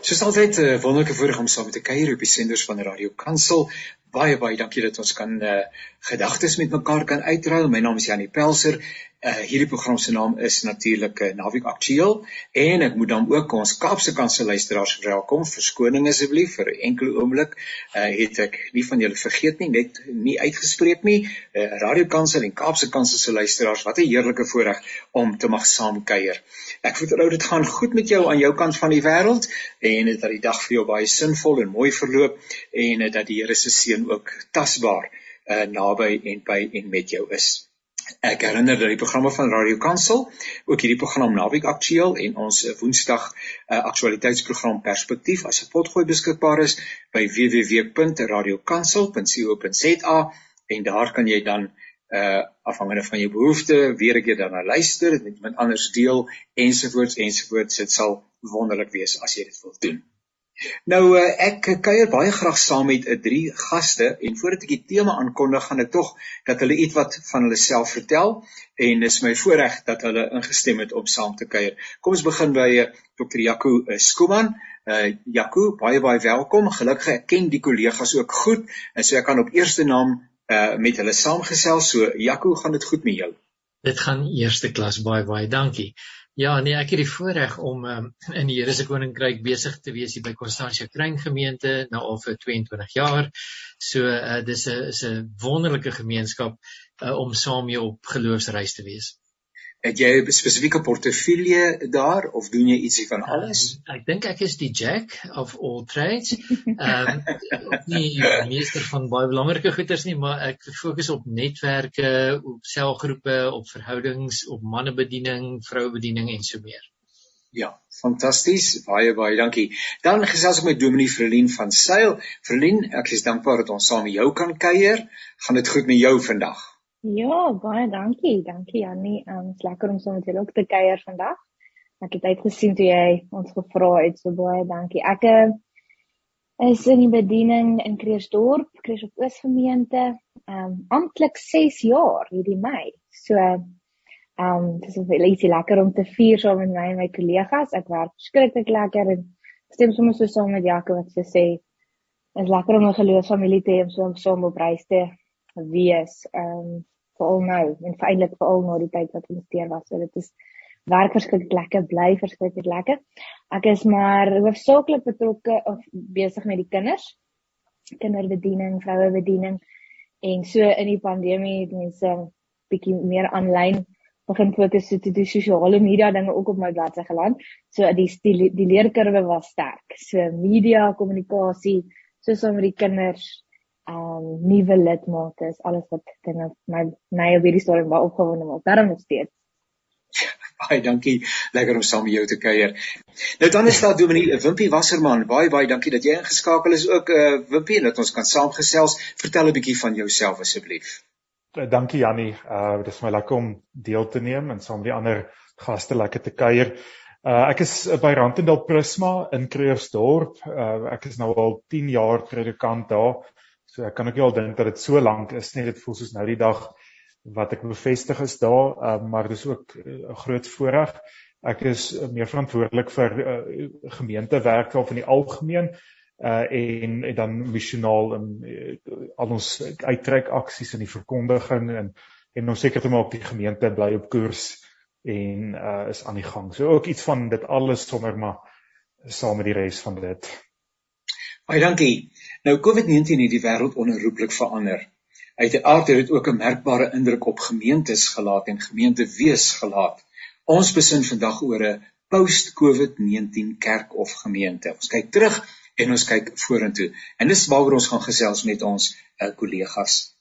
Soos altyd 'n uh, wonderlike voorreg om saam met te kuier op die senders van Radio Kansel. Baie baie dankie dat ons kan uh, gedagtes met mekaar kan uitruil. My naam is Janie Pelser Uh hierdie program se naam is natuurlik uh, Naviek Aktueel en ek moet dan ook ons Kaapse Kansel luisteraars verwelkom. Verskoning asseblief vir 'n enkele oomblik. Uh het ek nie van julle vergeet nie, net nie uitgespreek nie. Uh Radio Kansel en Kaapse Kansel se luisteraars, wat 'n heerlike voorreg om te mag saamkuier. Ek vertrou dit gaan goed met jou aan jou kant van die wêreld en dat die dag vir jou baie sinvol en mooi verloop en dat die Here se seën ook tasbaar uh naby en by en met jou is. Ek herinner dat die programme van Radio Kansel, ook hierdie program Naweek Aktueel en ons Woensdag uh, aktualiteitsprogram Perspektief as 'n potgooi beskikbaar is by www.radiokansel.co.za en daar kan jy dan uh afhangende van jou behoeftes weer 'n keer daarna luister, dit met iemand anders deel ensovoorts ensovoorts. Dit sal wonderlik wees as jy dit wil doen. Nou eh, ek kuier baie graag saam met 'n eh, drie gaste en voordat ek die tema aankondig, gaan ek tog dat hulle ietwat van hulle self vertel en dis my voorreg dat hulle ingestem het om saam te kuier. Kom ons begin by eh, Dr. Jaco Skuman. Uh Jaco, baie baie welkom. Gelukkig ek ken die kollegas ook goed en so ek kan op eerste naam uh met hulle saamgesels. So Jaco, gaan dit goed met jou? Dit gaan eerste klas baie baie dankie. Ja, nee, ek het die voorreg om um, in die Here se koninkryk besig te wees hier by Constantia Kruin gemeente nou al vir 22 jaar. So uh, dis 'n is 'n wonderlike gemeenskap uh, om saam mee op geloofsreis te wees. Het jy 'n spesifieke portefeulje daar of doen jy ietsie van alles? Uh, ek dink ek is die jack of all trades. Ehm um, nie meester van baie belangrike goeders nie, maar ek fokus op netwerke, op selgroepe, op verhoudings, op mannebediening, vroubediening en so meer. Ja, fantasties. Baie baie dankie. Dan gesels ek met Dominee Verlien van Sail. Verlien, ek is dankbaar dat ons saam met jou kan kuier. Gaan dit goed met jou vandag? Ja, baie dankie. Dankie Jannie. Um, lekker om saam met julle ook te kuier vandag. Ek het uitgesien toe jy ons gevra het, so baie dankie. Ek uh, is in die bediening in Kreersdorp, Kreersdorp Oosgemeente, ehm um, amptelik 6 jaar hierdie Mei. So um, dis wel ietsie lekker om te vier saam met my en my kollegas. Ek werk skrikkelik lekker en stem sommer so saam met Jaco wat sy sê. Is lekker om 'n geloofsfamilie te hê om so saam op reis te wees. Um, veral nou en feitelik veral na die tyd wat ons teer was. So dit is werk verskriklik lekker, bly verskriklik lekker. Ek is maar hoofsaaklik betrokke of besig met die kinders. Kinderbediening, vrouebediening en so in die pandemie het mense bietjie meer aanlyn begin fokus so te die sosiale media dinge ook op my bladsy geland. So die die, die leerkurwe was sterk. So media, kommunikasie, soos om met die kinders um nuwe lidmate is alles wat dinge my my op hierdie stadium baie opgewonde maak. Daarom nog steeds. Baie dankie. Lekker om saam met jou te kuier. Nou dan is daar Dominee Wimpie Wasserman. Baie baie dankie dat jy ingeskakel is ook uh Wimpie dat ons kan saamgesels. Vertel 'n bietjie van jouself asseblief. Uh, dankie Jannie. Uh dit is my lekker om deel te neem en saam met die ander gaste lekker te kuier. Uh ek is by Randendal Prisma in Kreersdorp. Uh ek is nou al 10 jaar predikant daar. So ek kan ook nie al dink dat dit so lank is nie. Dit voel soos nou die dag wat ek bevestig is daar, uh, maar dis ook uh, 'n uh, groot voorreg. Ek is uh, meer verantwoordelik vir uh, gemeentewerke of in die algemeen uh en, en dan missionaal in uh, al ons uittrek aksies in die verkondiging en en om seker te maak die gemeente bly op koers en uh is aan die gang. So ook iets van dit alles sommer maar saam met die res van dit. Baie dankie. Nou COVID-19 het die wêreld onherroepelik verander. Uiteraard het dit ook 'n merkbare indruk op gemeentes gelaat en gemeentewees gelaat. Ons besin vandag oor 'n post-COVID-19 kerk of gemeente. Ons kyk terug en ons kyk vorentoe. En dis waaroor ons gaan gesels met ons uh, kollegas.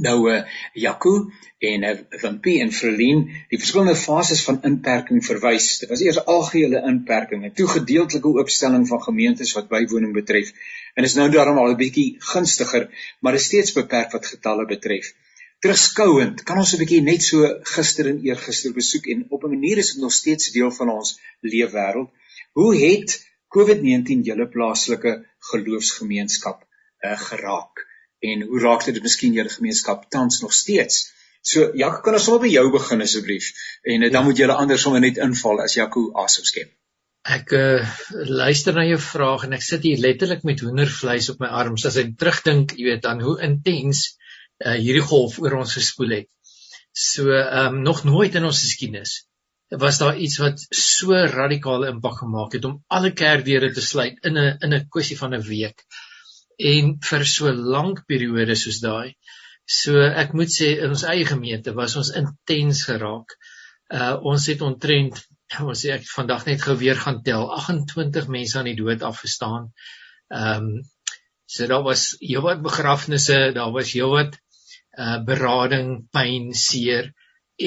Nou uh Jaco en uh, Wimpie en Verlien, die verskillende fases van inperking verwys. Dit was eers algehele inperking en toe gedeeltelike oopstelling van gemeentes wat bywoning betref. En is nou daarom al 'n bietjie gunstiger, maar is steeds beperk wat getalle betref. Terugskouend, kan ons 'n bietjie net so gister en eergister besoek en op 'n manier is dit nog steeds deel van ons leefwêreld. Hoe het COVID-19 julle plaaslike geloofsgemeenskap uh, geraak? En hoe raak dit miskien julle gemeenskap tans nog steeds? So Jaco, kan ons sommer by jou begin asseblief en uh, dan moet julle anders sommer net inval as Jaco asem skep. Ek uh, luister na jou vraag en ek sit hier letterlik met hoendervleis op my arms as ek terugdink, jy weet, aan hoe intens uh, hierdie golf oor ons gespoel het. So ehm um, nog nooit in ons geskiedenis was daar iets wat so radikale impak gemaak het om alle kerkdeure te sluit in 'n in 'n kwessie van 'n week en vir so lank periode soos daai. So ek moet sê in ons eie gemeente was ons intens geraak. Uh ons het ontrent ons sê ek vandag net gou weer gaan tel 28 mense aan die dood afgestaan. Ehm um, so daar was heelwat begrafnisse, daar was heelwat uh berading, pyn, seer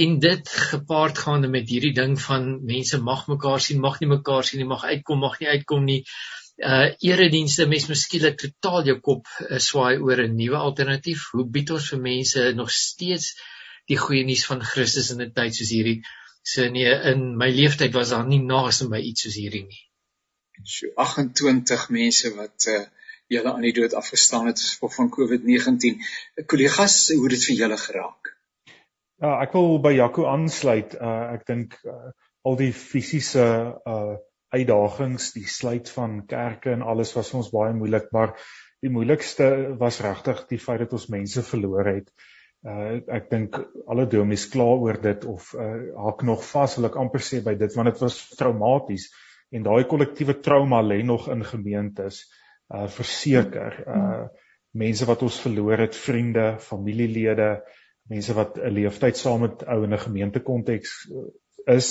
en dit gepaard gaande met hierdie ding van mense mag mekaar sien, mag nie mekaar sien nie, mag uitkom, mag nie uitkom nie. Uh eredienste mens miskien totaal jou kop uh, swaai oor 'n nuwe alternatief. Hoe bied ons vir mense nog steeds die goeie nuus van Christus in 'n tyd soos hierdie? So nee, in my lewenstyd was daar nie naaste by iets soos hierdie nie. So 28 mense wat uh julle aan die dood afgestaan het as gevolg van COVID-19. Kollegas, hoe het dit vir julle geraak? Ja, ek wil by Jaco aansluit. Uh ek dink uh, al die fisiese uh uitdagings, die sluit van kerke en alles was vir ons baie moeilik, maar die moeilikste was regtig die feit dat ons mense verloor het. Uh uh ek dink alle domies kla oor dit of uh haak nog vas wil ek amper sê by dit want dit was traumaties en daai kollektiewe trauma lê nog in gemeentes uh verseker uh mense wat ons verloor het vriende familielede mense wat 'n leeftyd saam met ou in 'n gemeentekonteks is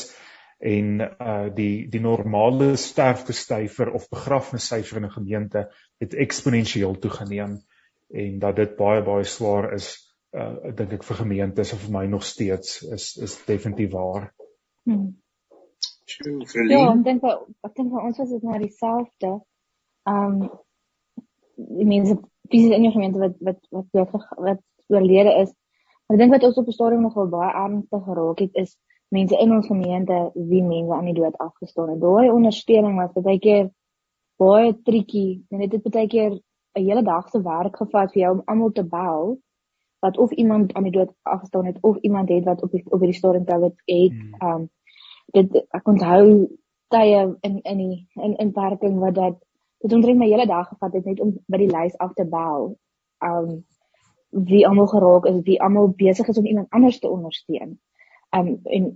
en uh die die normale sterftesyfer of begrafnissyfer in 'n gemeente het eksponensieel toegeneem en dat dit baie baie swaar is uh dink ek vir gemeentes of vir my nog steeds is is definitief waar. Hmm. Ja, ek dink ek dink vir ons was dit maar dieselfde. Um die mense fisies in die gemeente wat wat wat wat, wat oorlede is. Maar ek dink wat ons op die stadium nog wel baie ernstig geraak het is mense in ons gemeente wie mense aan die dood afgestaan het. Daai ondersteuning was baie keer baie triekie en dit het baie keer 'n hele dag se werk gevat vir jou om almal te bel wat of iemand aan die dood afgestaan het of iemand het wat op die op hierdie storie tel het het hmm. um dit ek onthou tye in in die in in parking wat dat dit omtrent my hele dag gevat het net om by die lys af te bel um wie almal geraak is wie almal besig is om iemand anders te ondersteun um en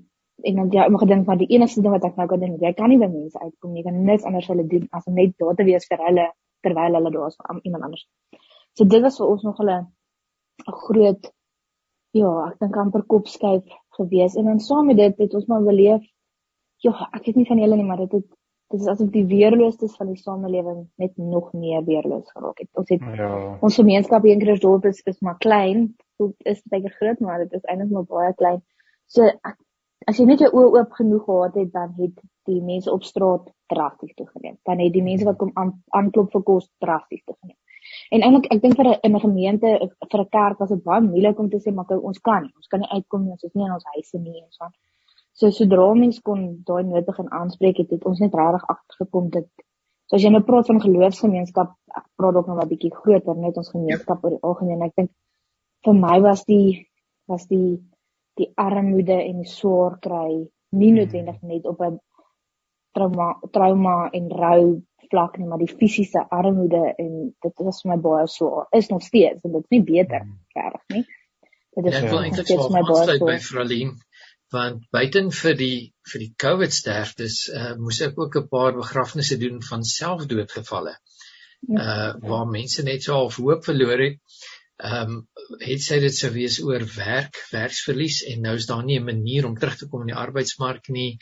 en dan ja ek gedink maar die enigste ding wat ek nou kan doen jy kan nie by mense uitkom nie kan niks anders hulle doen as om net daar te wees vir hulle terwyl hulle daar is vir iemand anders so dit was vir ons nog 'n groot ja, ek dink amper kopskyf gewees en dan saam met dit het ons maar beleef ja, ek weet nie van julle nie, maar dit het dit is asof die weerloosheid van die samelewing net nog meer weerloos geraak het. Ons het ja. ons gemeenskap hier in Christdorp is, is maar klein, dit is baie groot, maar dit is eintlik maar baie klein. So ek, as jy net jou oë oop genoeg gehad het, dan het die mense op straat drasties toegeneem. Dan het die mense wat kom aanklop vir kos drasties toegeneem. En eintlik ek dink vir 'n in 'n gemeente vir 'n kerk was dit baie moeilik om te sê maar ons kan nie. Ons kan nie uitkom nie, ons is nie in ons huise nie en so aan. So sodra mens kon daai nood begin aanspreek het, het ons net regtig agtergekom dat so as jy nou praat van geloofsgemeenskap, ek praat ook nog 'n bietjie groter, net ons gemeenskap oor die algemeen. Ek dink vir my was die was die die armoede en die swaar kry nie hmm. noodwendig net op 'n trauma trauma en rou vlak nie, maar die fisiese armoede en dit was vir my baie swaar. Is nog steeds en dit is nie beter mm. reg nie. Dit is ja, eintlik so my baie by Fralien want buiten vir die vir die COVID sterftes uh, moes ek ook 'n paar begrafnisse doen van selfdoodgevalle. Ja. Uh waar mense net so half hoop verloor het. Ehm um, het sy dit sou wees oor werk, werksverlies en nou is daar nie 'n manier om terug te kom in die arbeidsmark nie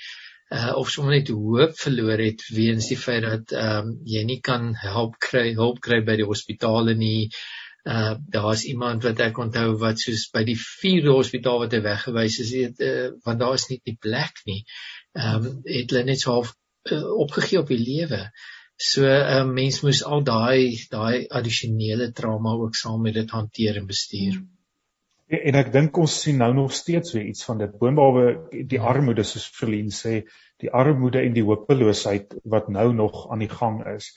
uh, of sommer net hoop verloor het weens die feit dat ehm um, jy nie kan help kry hulp kry by die hospitale nie. Uh daar's iemand wat ek onthou wat soos by die vierde hospitaal wat hy weggewys is, het uh, want daar is nie die plek nie. Ehm um, het hulle net so half uh, opgegee op die lewe. So 'n uh, mens moes al daai daai addisionele trauma ook saam met dit hanteer en bestuur. En, en ek dink ons sien nou nog steeds weer iets van dit. Boonbehalwe die armoede soos Verlien sê, die armoede en die hopeloosheid wat nou nog aan die gang is.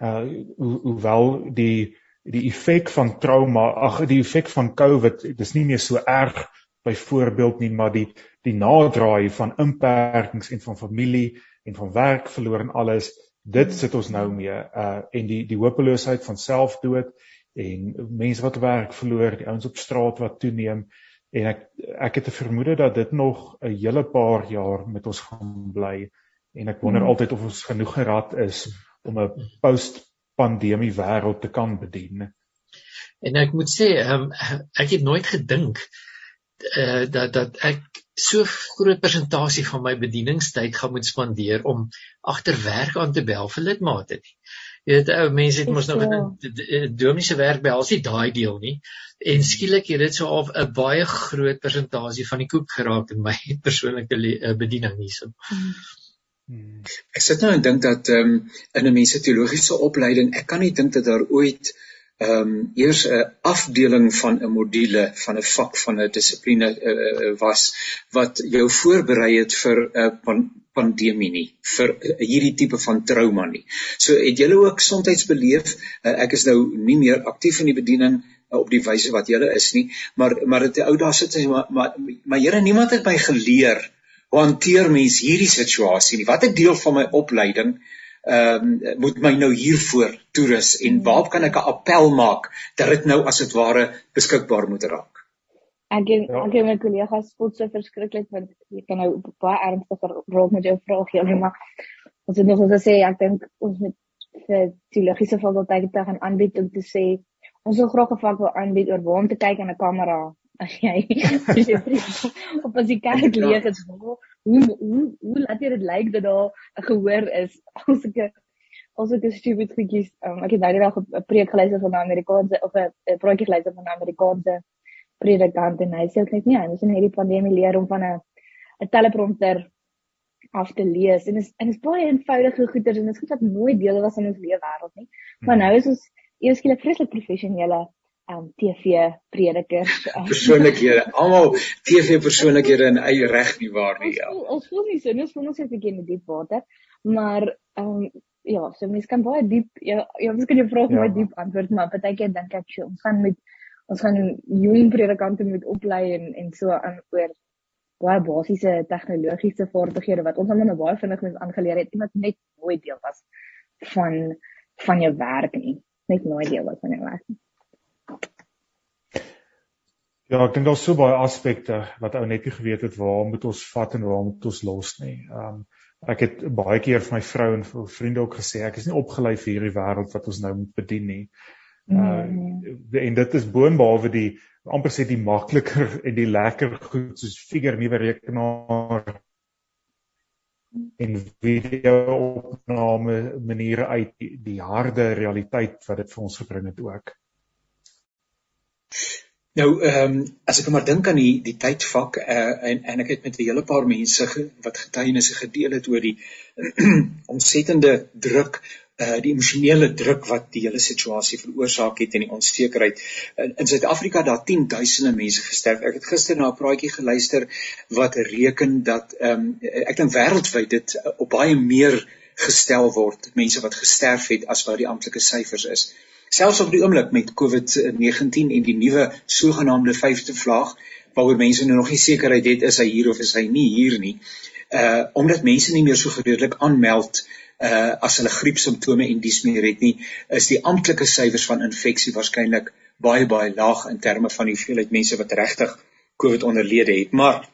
Uh ho hoewel die die effek van trauma, ag die effek van COVID, dis nie meer so erg byvoorbeeld nie, maar die die naderdraai van inperkings en van familie en van werk verloor en alles. Dit sit ons nou mee uh en die die hopeloosheid van selfdood en mense wat werk verloor, die ouens op straat wat toeneem en ek ek het 'n vermoede dat dit nog 'n hele paar jaar met ons gaan bly en ek wonder hmm. altyd of ons genoeg gerad is om 'n post-pandemie wêreld te kan bedien. En ek moet sê, um, ek het nooit gedink uh, dat dat ek so groot persentasie van my bedieningstyd gaan moet spandeer om agter werk aan te bel vir lidmate nie. Jy weet ou mense het mos nou in domiese werk behels nie daai deel nie. En skielik het dit so of 'n baie groot persentasie van die koek geraak in my persoonlike uh, bediening hierso. Hmm. Hmm. Ek sit nou en dink dat ehm um, in 'n mense teologiese opleiding, ek kan nie dink dat daar ooit ehm um, eers 'n afdeling van 'n module van 'n vak van 'n dissipline uh, was wat jou voorberei het vir 'n uh, pan pandemie nie vir uh, hierdie tipe van trauma nie. So het julle ook soms beleef uh, ek is nou nie meer aktief in die bediening uh, op die wyse wat julle is nie, maar maar dit ou daar sit maar maar, maar Here niemand het my geleer hoe hanteer mens hierdie situasie nie. Wat 'n deel van my opleiding ehm um, moet my nou hiervoor toerus en waar kan ek 'n appel maak dat dit nou as dit ware beskikbaar moet raak? Ek en ja. ek en my kollegas spot so verskriklik want jy kan nou baie ernstiger rol met jou vraag hier maar ons het nog gesê ek dink ons moet vir teologiese fakulteit te gaan aanbied om te sê ons wil graag 'n vak wil aanbied oor waar om te kyk in 'n kamera as jy as jy op as jy kyk leeg is hoe hoe hoe laat jy dit lyk dat daar 'n gehoor is as ek as ek stupid goedjies um, ek het nou net 'n preek geluister van 'n Amerikaanse of 'n praatjie geluister van 'n Amerikaanse predikant en hy sê ek net nie ons in hierdie pandemie leer om van 'n 'n teleprompter af te lees en is en is baie eenvoudige goeders en dit is goed wat nooit deel was van ons lewe wêreld nie maar hmm. nou is ons eers skielik vreeslik professionele um TV predikers. Persoonlikhede, almal TV persoonlikhede in eie reg nie waar nie. Ja. Ons voel nie so, ons voel ons is 'n bietjie in die diep water, maar um ja, so mense kan baie diep ja, ja mens kan jou vrae ja. baie diep antwoord, maar partykeer dink ek so, ons gaan met ons gaan jong predikante moet oplei en en so aan oor baie basiese tegnologiese vaardighede wat ons almal nou baie vinnig moet aangeleer het, iemand net nooit deel was van van jou werk nie, net nooit deel was van jou werk nie. Ja, ek dink daar's so baie aspekte wat ou net nie geweet het waar moet ons vat en waar moet ons los nie. Um ek het baie keer vir my vrou en vir vriende ook gesê ek is nie opgelei vir hierdie wêreld wat ons nou moet bedien nie. Uh mm. en dit is boonbehalwe die amper sê die makliker en die lekker goed soos figure nuwe rekenaar en video opname maniere uit die, die harde realiteit wat dit vir ons gebring het ook. Nou ehm um, as ek maar dink aan die die tydvak uh, en en ek het met 'n hele paar mense ge, wat getuienisse gedeel het oor die ontsettende druk uh die emosionele druk wat die hele situasie veroorsaak het en die onsekerheid in, in Suid-Afrika daar 10 duisende mense gesterf. Ek het gister na 'n praatjie geluister wat reken dat ehm um, ek dink wêreldwyd dit uh, op baie meer gestel word mense wat gesterf het as wat die amptelike syfers is selfs op die oomblik met COVID-19 en die nuwe sogenaamde vyfde vlaag waaroor mense nou nog nie sekerheid het is hy hier of is hy nie hier nie. Uh omdat mense nie meer so gereedelik aanmeld uh as hulle griepsimptome en dies meer het nie, is die amptelike syfers van infeksie waarskynlik baie baie laag in terme van die hoeveelheid mense wat regtig COVID onderlede het. Maar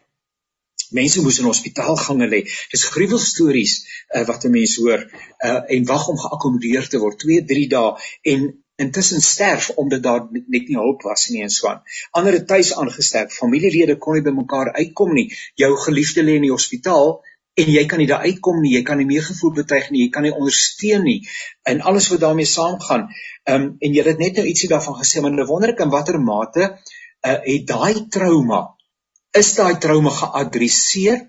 mense moes in hospitaalgange lê. Dis gruwelstories uh, wat 'n mens hoor uh, en wag om geakkommodeer te word 2, 3 dae en intussen sterf omdat daar net nie hulp was nie en so aan. Ander het tuis aangesterf. Familielede kon nie by mekaar uitkom nie. Jou geliefde lê in die hospitaal en jy kan nie daar uitkom nie. Jy kan nie meegevoel betuig nie. Jy kan nie ondersteun nie in alles wat daarmee saamgaan. Ehm um, en jy het net nou ietsie daarvan gesê, maar nou wonder ek in watter mate uh, het daai trauma is daai trauma geadresseer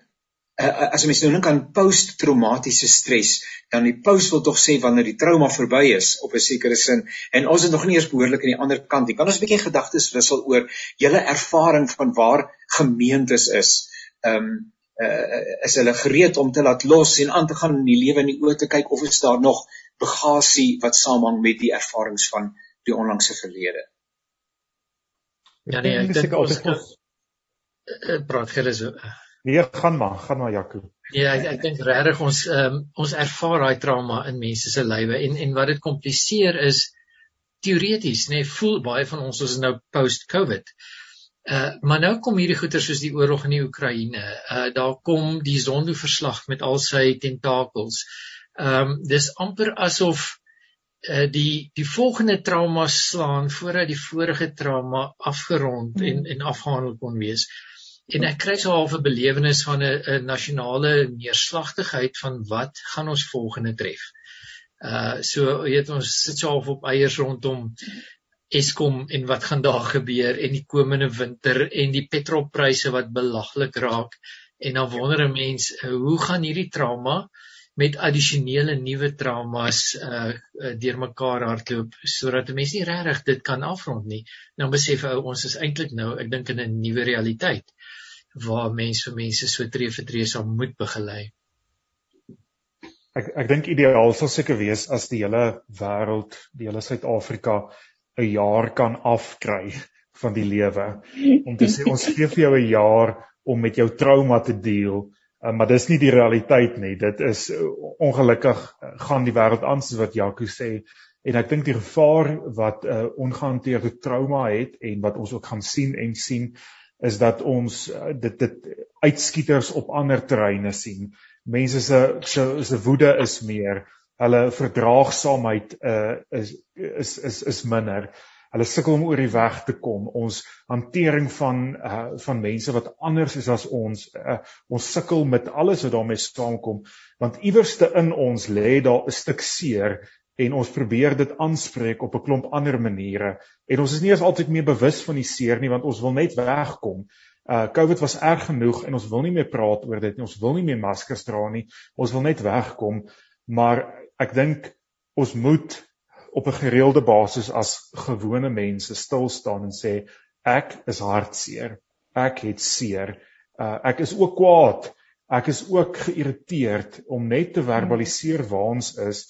uh, as mens nou dink aan posttraumatiese stres, dan die post wil tog sê wanneer die trauma verby is op 'n sekere sin en ons het nog nie eens behoorlik aan die ander kant nie. Kan ons 'n bietjie gedagtes wissel oor julle ervaring van waar gemeentes is? Ehm um, uh, is hulle gereed om te laat los en aan te gaan in die lewe in die oë te kyk of is daar nog bagasie wat saamhang met die ervarings van die onlangse verlede? Ja nee, ek dink ons praat gerus Nee, gaan maar, gaan maar Jaco. Ja, ek ek dink regtig ons um, ons ervaar daai trauma in mense se lywe en en wat dit kompliseer is teoreties, nê, nee, voel baie van ons ons is nou post-COVID. Uh maar nou kom hierdie goeie soos die oorlog in die Oekraïne. Uh daar kom die Zondo verslag met al sy tentakels. Ehm um, dis amper asof uh die die volgende trauma slaan voordat die vorige trauma afgerond en en afgehandel kon wees. En ek kry so half 'n belewenis van 'n 'n nasionale neerslagtigheid van wat gaan ons volgende tref. Uh so weet ons sit so half op eiers rondom Eskom en wat gaan daar gebeur en die komende winter en die petrolpryse wat belaglik raak en dan wonder 'n mens uh, hoe gaan hierdie trauma met addisionele nuwe traumas uh, uh deurmekaar hardloop sodat 'n mens nie regtig dit kan afrond nie. Dan besef ou ons is eintlik nou ek dink in 'n nuwe realiteit waar mense vir mense so tree vir tree sal moet begelei. Ek ek dink ideaal sal seker wees as die hele wêreld, die hele Suid-Afrika 'n jaar kan afkry van die lewe om te sê ons gee vir jou 'n jaar om met jou trauma te deel. Uh, maar dis nie die realiteit nie. Dit is uh, ongelukkig uh, gaan die wêreld aan soos wat Jaco sê en ek dink die gevaar wat 'n uh, ongehanteerde trauma het en wat ons ook gaan sien en sien is dat ons uh, dit dit uitskieters op ander terreine sien. Mense se se se woede is meer, hulle verdraagsaamheid uh, is is is is minder. Hulle sukkel om oor die weg te kom. Ons hantering van uh, van mense wat anders is as ons, uh, ons sukkel met alles wat daarmee saamkom, want iewerste in ons lê daar 'n stuk seer en ons probeer dit aanspreek op 'n klomp ander maniere en ons is nie eens altyd meer bewus van die seer nie want ons wil net wegkom. Uh COVID was erg genoeg en ons wil nie meer praat oor dit nie. Ons wil nie meer maskers dra nie. Ons wil net wegkom. Maar ek dink ons moet op 'n gereelde basis as gewone mense stil staan en sê ek is hartseer. Ek het seer. Uh ek is ook kwaad. Ek is ook geïrriteerd om net te verbaliseer waar ons is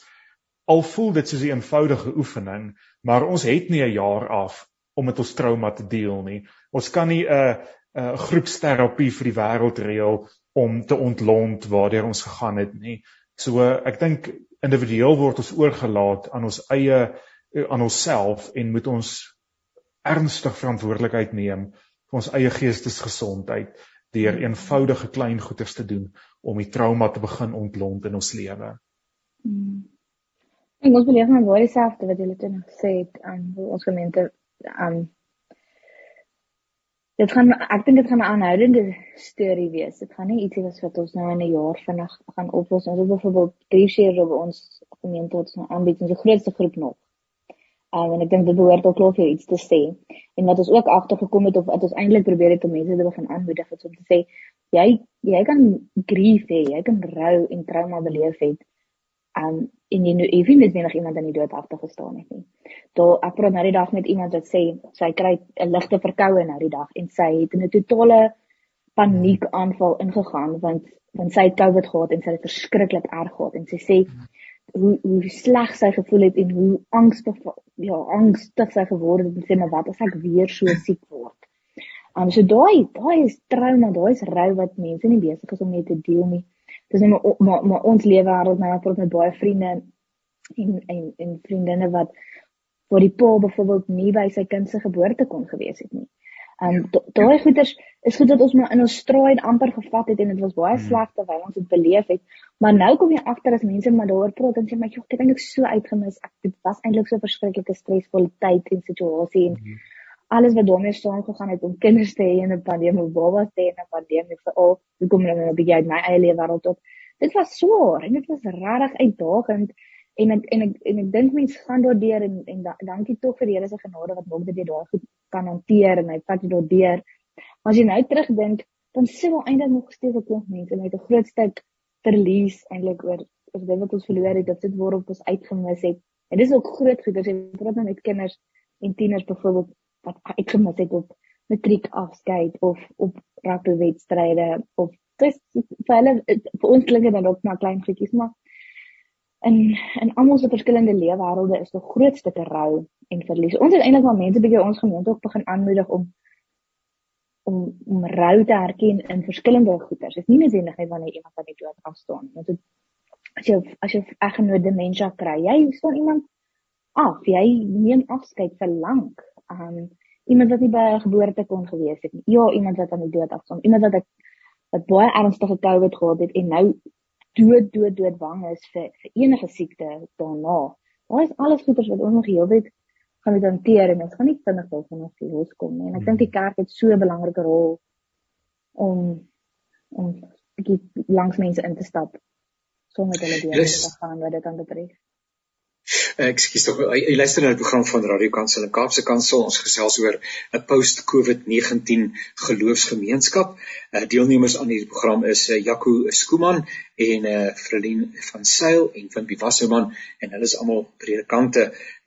al voel dit soos 'n eenvoudige oefening, maar ons het nie 'n jaar af om met ons trauma te deel nie. Ons kan nie 'n 'n groepsterapie vir die wêreld reël om te ontlont waartoe ons gegaan het nie. So ek dink individueel word ons oorgelaat aan ons eie aan onsself en moet ons ernstig verantwoordelikheid neem vir ons eie geestesgesondheid deur eenvoudige klein goeders te doen om die trauma te begin ontlont in ons lewe. Mm. Ek ons beleef maar baie dieselfde wat julle toe gesê het aan um, ons gemeente aan um, Dit gaan ek dink dit gaan 'n aanhoudende storie wees. Dit gaan nie ietsie wees wat ons nou in 'n jaar vinnig gaan oplos. Ons het byvoorbeeld drie seere by ons gemeente wat ons aanbied, ons grootste groep nog. Um, en ek dink dit behoort ook klof iets te sê. En wat ons ook agtergekom het of wat ons eintlik probeer het om mense te begin aanmoedig om te sê jy jy kan grief hê, jy kan rou en trauma beleef het. Um en jy nou effe net wenig iemand aan die dood agter gestaan het nie. Daar ek praat nou die dag met iemand wat sê sy kry 'n ligte verkoue nou die dag en sy het in 'n totale paniekaanval ingegaan want want sy het COVID gehad en sy het verskriklik erg gehad en sy sê hoe hoe sleg sy gevoel het en hoe angstig ja angstig sy geword het en sê maar wat as ek weer so siek word. Um so daai daai is trauma, daai is rou wat mense nie besig is om mee te deel nie dis net maar, maar maar ons lewe wêreld nou ek het met baie vriende en en en vriendinne wat vir die pa byvoorbeeld nie by sy kind se geboorte kon gewees het nie. Um daai goeters is goed dat ons maar in ons straai amper gevat het en dit was baie hmm. sleg terwyl ons dit beleef het. Maar nou kom jy agter as mense maar daaroor praat en sê maar jy het eintlik so uitgemis. Ek dit was eintlik so 'n verskriklike stresvolle tyd en situasie en hmm alles wat daarmee saamgegaan het om kinders te hê in 'n pandemie, babas te hê in 'n pandemie vir al, hoe kom jy nou 'n bietjie uit my eie lewe wêreld op? Dit was swaar en dit was regtig uitdagend en ek en ek en ek dink mense gaan daardeur en en da, dankie tog vir die Here se genade wat maak dat jy daai goed kan hanteer en hy vat jou daardeur. As jy nou terugdink, dan sê wel eintlik nog steeds 'n klomp mense met 'n groot stuk verlies eintlik oor oor dit wat ons verloor het, dit waarop ons uitgemis het. En dis ook groot goed as jy praat nou met kinders en tieners byvoorbeeld wat ek gemis het op matriek afskeid of op rugby wedstryde of dis vir hulle vir ons klink dit dan ook maar klein goedjies maar in in almal se verskillende lewenswêrelde is daar groot stukke rou en verlies. Ons het eintlik maar mense bietjie ons gemeente ook begin aanmoedig om om om rou te herken in verskillende goeters. Dit is nie noodwendig net wanneer iemand aan die dood afstaan nie. Dit as jy as jy eggenoot demensie kry, jy staan iemand af, jy neem afskeid vir lank. Um iemand wat nie by 'n geboorte kon gewees het nie. Ja, iemand wat aan die dood afstaan, iemand wat ek wat baie ernstige COVID gehad het en nou dood dood dood bang is vir vir enige siekte daarna. Daar is alles goeders wat ons nog heeltyd gaan moet hanteer en ons gaan nie vinnig wil van ons loskom nie. En ek dink die kerk het so 'n belangrike rol om om bietjie langs mense in te stap sonder hulle deur te gaan wat dit aan betref. Ekskuus tog, jy luister na die program van Radio Kansel en Kaapse Kansel. Ons gesels oor 'n post-COVID-19 geloofsgemeenskap. Uh, deelnemers aan hierdie program is uh, Jaco Skooman en eh uh, Fredin van Sail en Wimpie Wasserman en hulle is almal predikante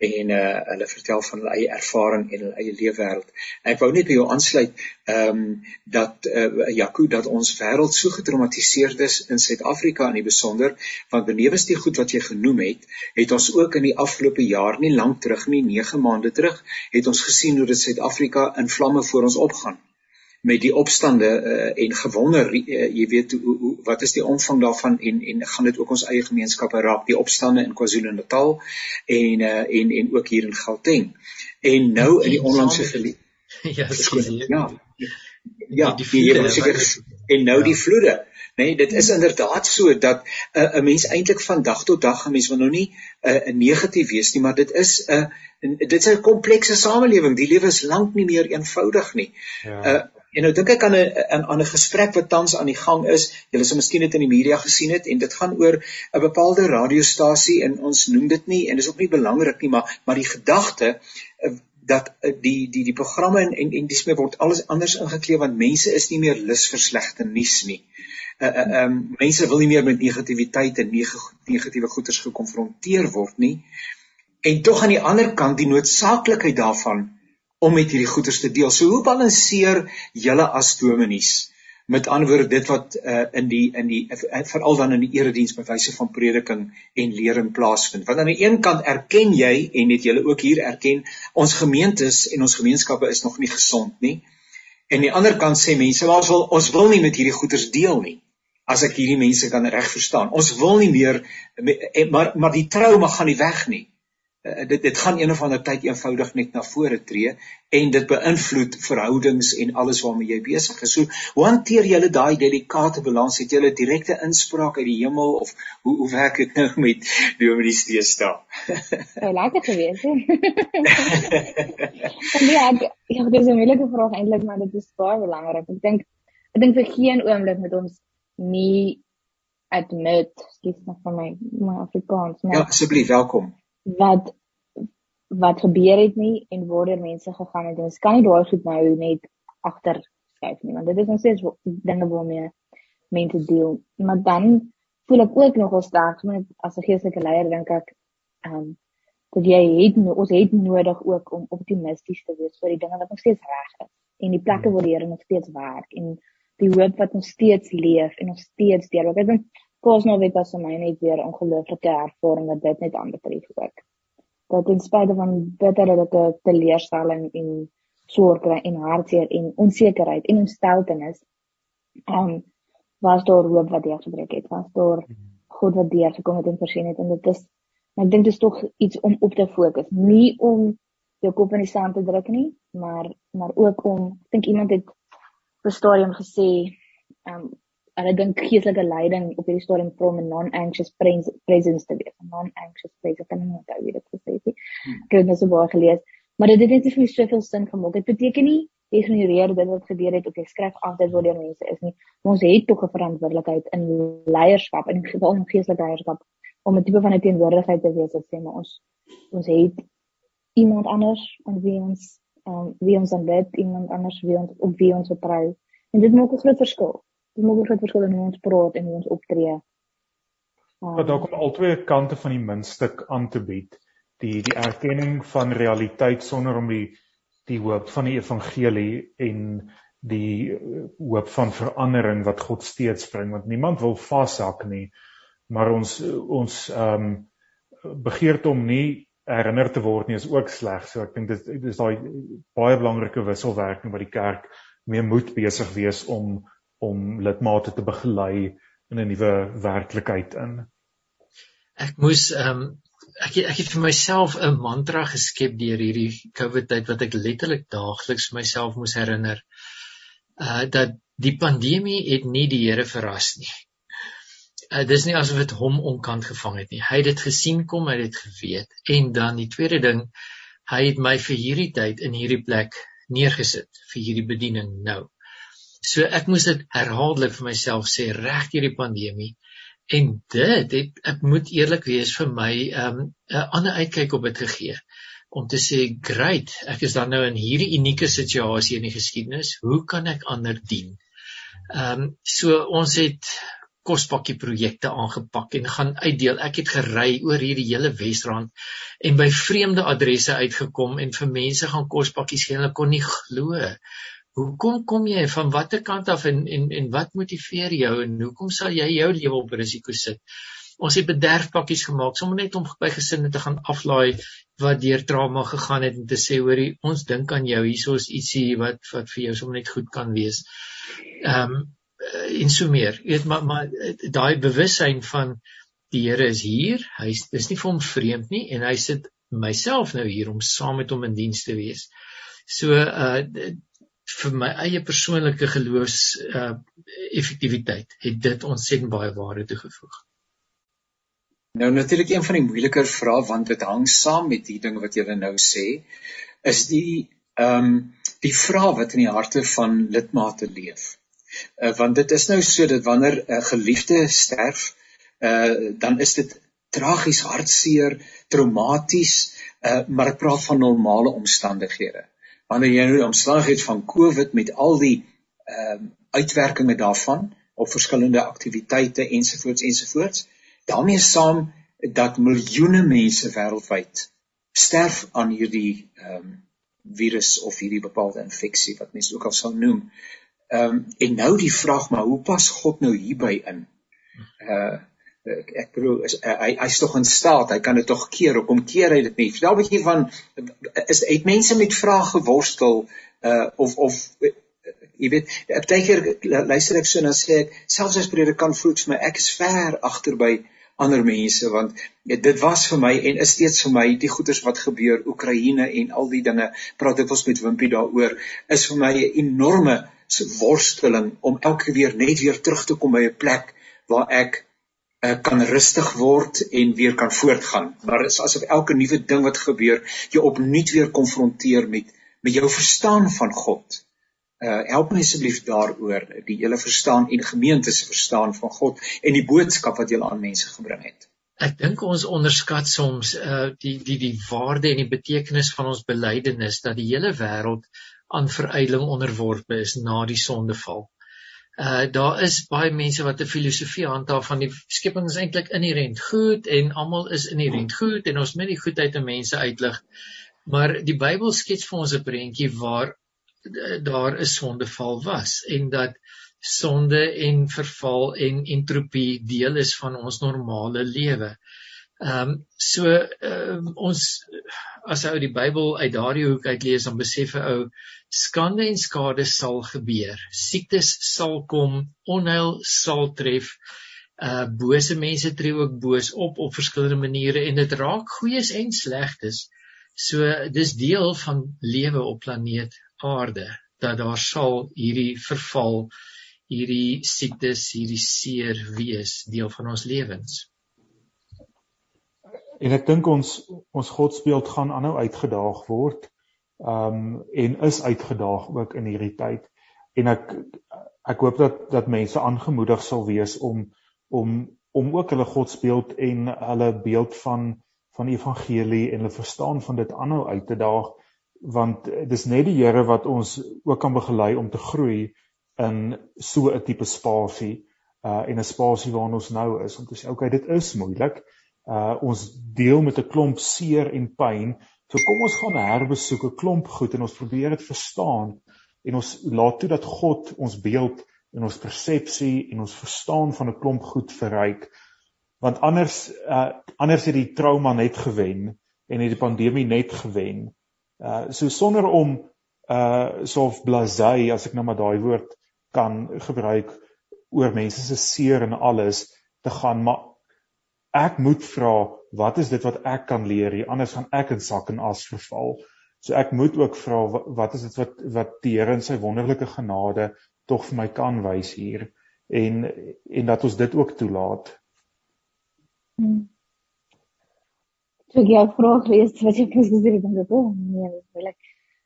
en eh uh, hulle vertel van hulle eie ervaring en hulle eie leefwêreld. Ek wou net by jou aansluit ehm um, dat eh uh, Jaco dat ons wêreld so getraumatiseerd is in Suid-Afrika in die besonder want benewens die goed wat jy genoem het, het ons ook in die afgelope jaar nie lank terug nie, 9 maande terug, het ons gesien hoe dit Suid-Afrika in vlamme voor ons opgaan met die opstande uh, en gewonder uh, jy weet hoe, hoe wat is die omvang daarvan en en gaan dit ook ons eie gemeenskappe raak die opstande in KwaZulu-Natal en uh, en en ook hier in Gauteng. En nou in die onlangse verlede ja ja. Ja die vloede en nou die vloede nee dit is inderdaad so dat 'n uh, mens eintlik van dag tot dag 'n mens wil nou nie 'n uh, negatief wees nie maar dit is 'n uh, dit is 'n komplekse samelewing die lewe is lank nie meer eenvoudig nie. Ja. uh, En nou dink ek aan 'n aan 'n gesprek wat tans aan die gang is. Julle sal miskien dit in die media gesien het en dit gaan oor 'n bepaalde radiostasie en ons noem dit nie en dis ook nie belangrik nie, maar maar die gedagte eh, dat eh, die die die programme en en, en dis meer word alles anders ingekleed want mense is nie meer lus vir slegte nuus nie. Uh uh um mense wil nie meer met negativiteit en negatiewe goeters gekonfronteer word nie. En tog aan die ander kant die noodsaaklikheid daarvan om met hierdie goeders te deel. So hoe balanseer julle as dominees met antwoorde dit wat uh, in die in die uh, veral dan in die erediens by wyse van prediking en lering plaasvind. Want aan die een kant erken jy en het julle ook hier erken ons gemeentes en ons gemeenskappe is nog nie gesond nie. En aan die ander kant sê mense maar ons wil ons wil nie met hierdie goeders deel nie. As ek hierdie mense kan reg verstaan. Ons wil nie meer maar maar die trauma gaan nie weg nie dit dit gaan een of ander tyd eenvoudig net na vore tree en dit beïnvloed verhoudings en alles waarmee jy besig is. So, hoe hanteer jy daai delikate balans? Het jy 'n direkte inspraak uit die hemel of hoe hoe werk dit nou met Dominee Steesta? Ja, lekker gewees. ja, ja, dis 'n moeilike vraag eintlik, maar dit is baie belangrik. Ek dink ek dink vir geen oomblik met ons nie admit, skiet nog van my my Afrikaans, maar Ja, asseblief, welkom wat wat gebeur het nie en waarder mense gegaan het. Ons kan nie daai goed nou net agter skryf nie, want dit is nog steeds dinge waarmee mense deel. Maar dan voel ek ook nogal sterk met as 'n geestelike leier dink ek ehm um, jy het ons het nodig ook om optimisties te wees vir die dinge wat nog steeds reg is en die plekke waar die Here nog steeds werk en die hoop wat nog steeds leef en nog steeds deur. Ek dink Kosno weet as my net weer ongelooflike ervaring wat dit net aanbetref ook. Dat ten spyte van bitterlike teleurstelling en sorg en hartseer en onsekerheid en onsteltenis, um was daar hoop wat deur gebreek het. Was daar God wat deur gekom het en voorsien het en dit is ek dink dit is tog iets om op te fokus, nie om jou kop in die sand te druk nie, maar maar ook om ek dink iemand het op 'n stadium gesê um hulle dink geestelike leiding op hierdie stadium from a non-anxious presence te wees. Non-anxious presence, ek kan nie onthou wie dit gesê het nie. Hmm. Ek het dit so baie gelees, maar dit het net vir my soveel sin gemaak. Dit beteken nie ignoreer dit wat gebeur het of jy skryf af dit wat deur mense is nie. Ons het tog 'n verantwoordelikheid in leierskap, in geval van geestelike leierskap om 'n tipe van 'n teenwoordigheid te wees wat sê maar ons ons het iemand anders aan wie ons um, wie ons aanbid, iemand anders wie ons op wie ons vertrou. En dit maak 'n groot verskil die moontlikheid verskil in hoe ons praat en hoe ons optree. Um, maar daar kom albei kante van die muntstuk aan te bied. Die die erkenning van realiteit sonder om die die hoop van die evangelie en die uh, hoop van verandering wat God steeds bring want niemand wil vashak nie maar ons ons ehm um, begeerte om nie herinner te word nie is ook sleg so ek dink dit is daai baie belangrike wisselwerking wat die kerk meer moed besig wees om om lidmate te begelei in 'n nuwe werklikheid in. Ek moes ehm um, ek ek het vir myself 'n mantra geskep deur hierdie COVID tyd wat ek letterlik daagliks myself moes herinner. Uh dat die pandemie het nie die Here verras nie. Uh dis nie asof dit hom onkant gevang het nie. Hy het dit gesien kom, hy het dit geweet. En dan die tweede ding, hy het my vir hierdie tyd in hierdie plek neergesit vir hierdie bediening nou. So ek moes dit herhaaldelik vir myself sê reg hierdie pandemie en dit het ek moet eerlik wees vir my 'n um, ander uitkyk op dit gegee om te sê great ek is dan nou in hierdie unieke situasie in die geskiedenis hoe kan ek ander dien. Ehm um, so ons het kospakkie projekte aangepak en gaan uitdeel. Ek het gery oor hierdie hele Wesrand en by vreemde adresse uitgekom en vir mense gaan kospakkies gee. Hulle kon nie glo. Hoekom kom jy van watter kant af en en en wat motiveer jou en hoekom sal jy jou lewe op risiko sit? Ons het bederfpakkies gemaak sommer net om by gesinne te gaan aflaai wat deur trauma gegaan het en te sê hoorie ons dink aan jou hierso is ietsie wat wat vir jou sommer net goed kan wees. Ehm um, en so meer. Jy weet maar maar eh, daai bewussyn van die Here is hier. Hy is nie vir hom vreemd nie en hy sit myself nou hier om saam met hom in diens te wees. So uh vir my eie persoonlike geloofs uh effektiwiteit het dit ontsettend baie waarde toegevoeg. Nou natuurlik een van die moeiliker vrae want dit hang saam met die ding wat jy nou sê is die ehm um, die vraag wat in die harte van lidmate leef uh, want dit is nou so dat wanneer 'n uh, geliefde sterf uh, dan is dit tragies hartseer traumaties uh, maar ek praat van normale omstandighede wanneer jy nou die omstandighede van covid met al die uh, uitwerkings daarvan op verskillende aktiwiteite ensovoorts ensovoorts daarmee saam dat miljoene mense wêreldwyd sterf aan hierdie um, virus of hierdie bepaalde infeksie wat mense ook al sou noem. Ehm um, en nou die vraag maar hoe pas God nou hierby in? Uh ek, ek bedoel is uh, hy hy's tog in staat, hy kan dit tog keer, hoekom keer hy dit nie? Vertel 'n bietjie van is het mense met vrae geworstel uh of of uh, jy weet, baie keer luister ek so en dan sê ek selfs as predikant voel vir my ek is ver agter by ander mense want ja, dit was vir my en is steeds vir my die goeters wat gebeur Oekraïne en al die dinge praat ek ons met Wimpie daaroor is vir my 'n enorme worsteling om elke weer net weer terug te kom by 'n plek waar ek uh, kan rustig word en weer kan voortgaan maar dit is asof elke nuwe ding wat gebeur jou opnuut weer konfronteer met met jou verstaan van God uh help my asseblief daaroor die hele verstaan en gemeente se verstaan van God en die boodskap wat jy aan mense gebring het. Ek dink ons onderskat soms uh die die die waarde en die betekenis van ons belydenis dat die hele wêreld aan verydeling onderworpe is na die sondeval. Uh daar is baie mense wat 'n filosofie handhaaf van die skepping is eintlik inherënt goed en almal is inherënt goed en ons moet die goedheid in mense uitlig. Maar die Bybel skets vir ons 'n prentjie waar daar 'n sondeval was en dat sonde en verval en entropie deel is van ons normale lewe. Ehm um, so um, ons as ou die Bybel uit daardie hoek uit lees dan besef 'n ou skande en skade sal gebeur. Siektes sal kom, onheil sal tref. Uh bose mense tree ook boos op op verskillende maniere en dit raak goeies en slegtes. So dis deel van lewe op planeet aarde dat daar sal hierdie verval, hierdie siektes, hierdie seer wees deel van ons lewens. En ek dink ons ons godsbeeld gaan aanhou uitgedaag word. Um en is uitgedaag ook in hierdie tyd. En ek ek hoop dat dat mense aangemoedig sal wees om om om ook hulle godsbeeld en hulle beeld van van evangelie en hulle verstaan van dit aanhou uit te daag want dis net die Here wat ons ook kan begelei om te groei in so 'n tipe spasie uh en 'n spasie waarin ons nou is om te sê okay dit is moeilik uh ons deel met 'n klomp seer en pyn so kom ons gaan herbesoek 'n klomp goed en ons probeer dit verstaan en ons laat toe dat God ons beeld en ons persepsie en ons verstaan van 'n klomp goed verryk. Want anders uh anders het die trauma net gewen en het die pandemie net gewen. Uh so sonder om uh so of blasé as ek nou maar daai woord kan gebruik oor mense se seer en alles te gaan maar ek moet vra wat is dit wat ek kan leer hier? Anders gaan ek in sak en as verval. So ek moet ook vra wat is dit wat wat die Here in sy wonderlike genade tog vir my kan wys hier? En en dat ons dit ook toelaat. Hmm. Toe jy vroeg lees wat jy gesê het, dink ek, "Oh, nee, ek